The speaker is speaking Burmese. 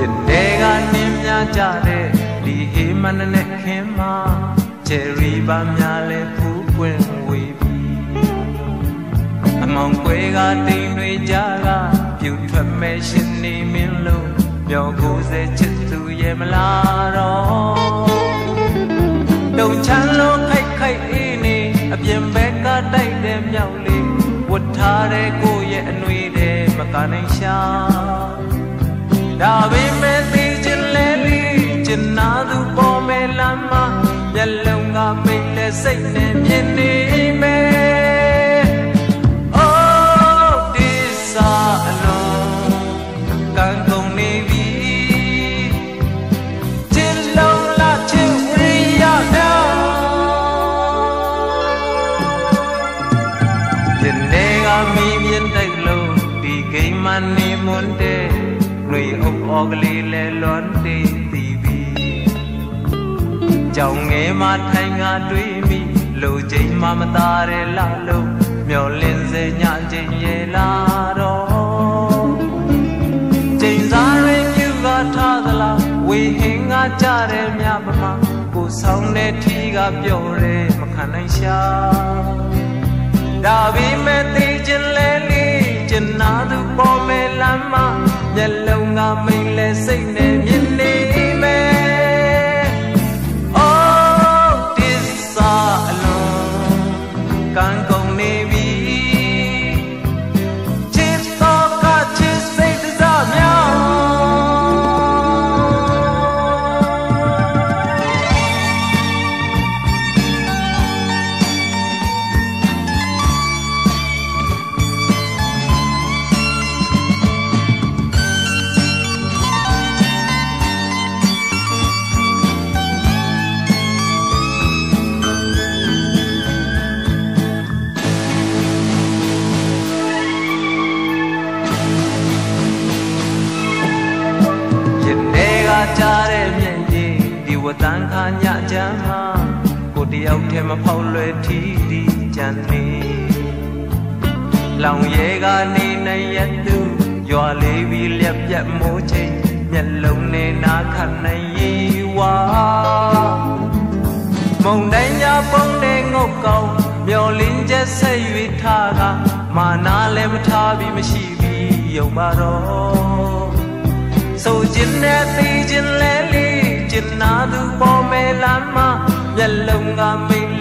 ဖြစ်တဲ့ကနင်းများကြတဲ့ဒီအေးမနနဲ့ခင်မချယ်ရီပါများလဲဖူးပွင့်ဝေပြီအမောင်ကွဲကတိမ်တွေကြကပြူထွက်မဲ့ရှင်နေမင်းလို့ပြောကိုစေချစ်သူရဲ့မလားတော့တုံချမ်းလို့ခိုက်ခိုက်အေးနေအပြင်ဘက်ကတိုက်တဲ့မြောက်လေးဝတ်ထားတဲ့ကိုရဲ့အနှွေးတဲ့မကနိုင်ရှာဒါပဲ မီးမြင့်တိုက်လို့ဒီကိမ်းမနေမွန်းတဲ့နှွေအုပ်အော်ကလေးလဲလွန်တည်တီးပြီကြောင်ငယ်မှထိုင်ငါတွေးမိလူချိန်မှမသားတဲ့လာလို့မျောလင်းစေညချိန်ရဲ့လာတော့ချိန်စားရင်ပြူကထားသလားဝေဟင်ကကြတဲ့မြပမကိုဆောင်တဲ့ထီကပြော့တယ်မခံနိုင်ရှာဒါပေမဲ့ ဝတန်ခါညချမ်းမှာကိုတယောက်တည်းမဖောက်လွယ်ထီဒီကြံနေလောင်ရဲကနေနိုင်ရသူရွာလေးပြီးလက်ပြတ်မိုးချိန်မျက်လုံးနဲ့နာခနိုင်ရီဝါမုံတိုင်းညာပုံတဲ့ငုတ်ကောင်းမျောလင်းချက်ဆက်၍ထားကမာနာလည်းမထားပြီးမရှိပြီးယုံပါတော့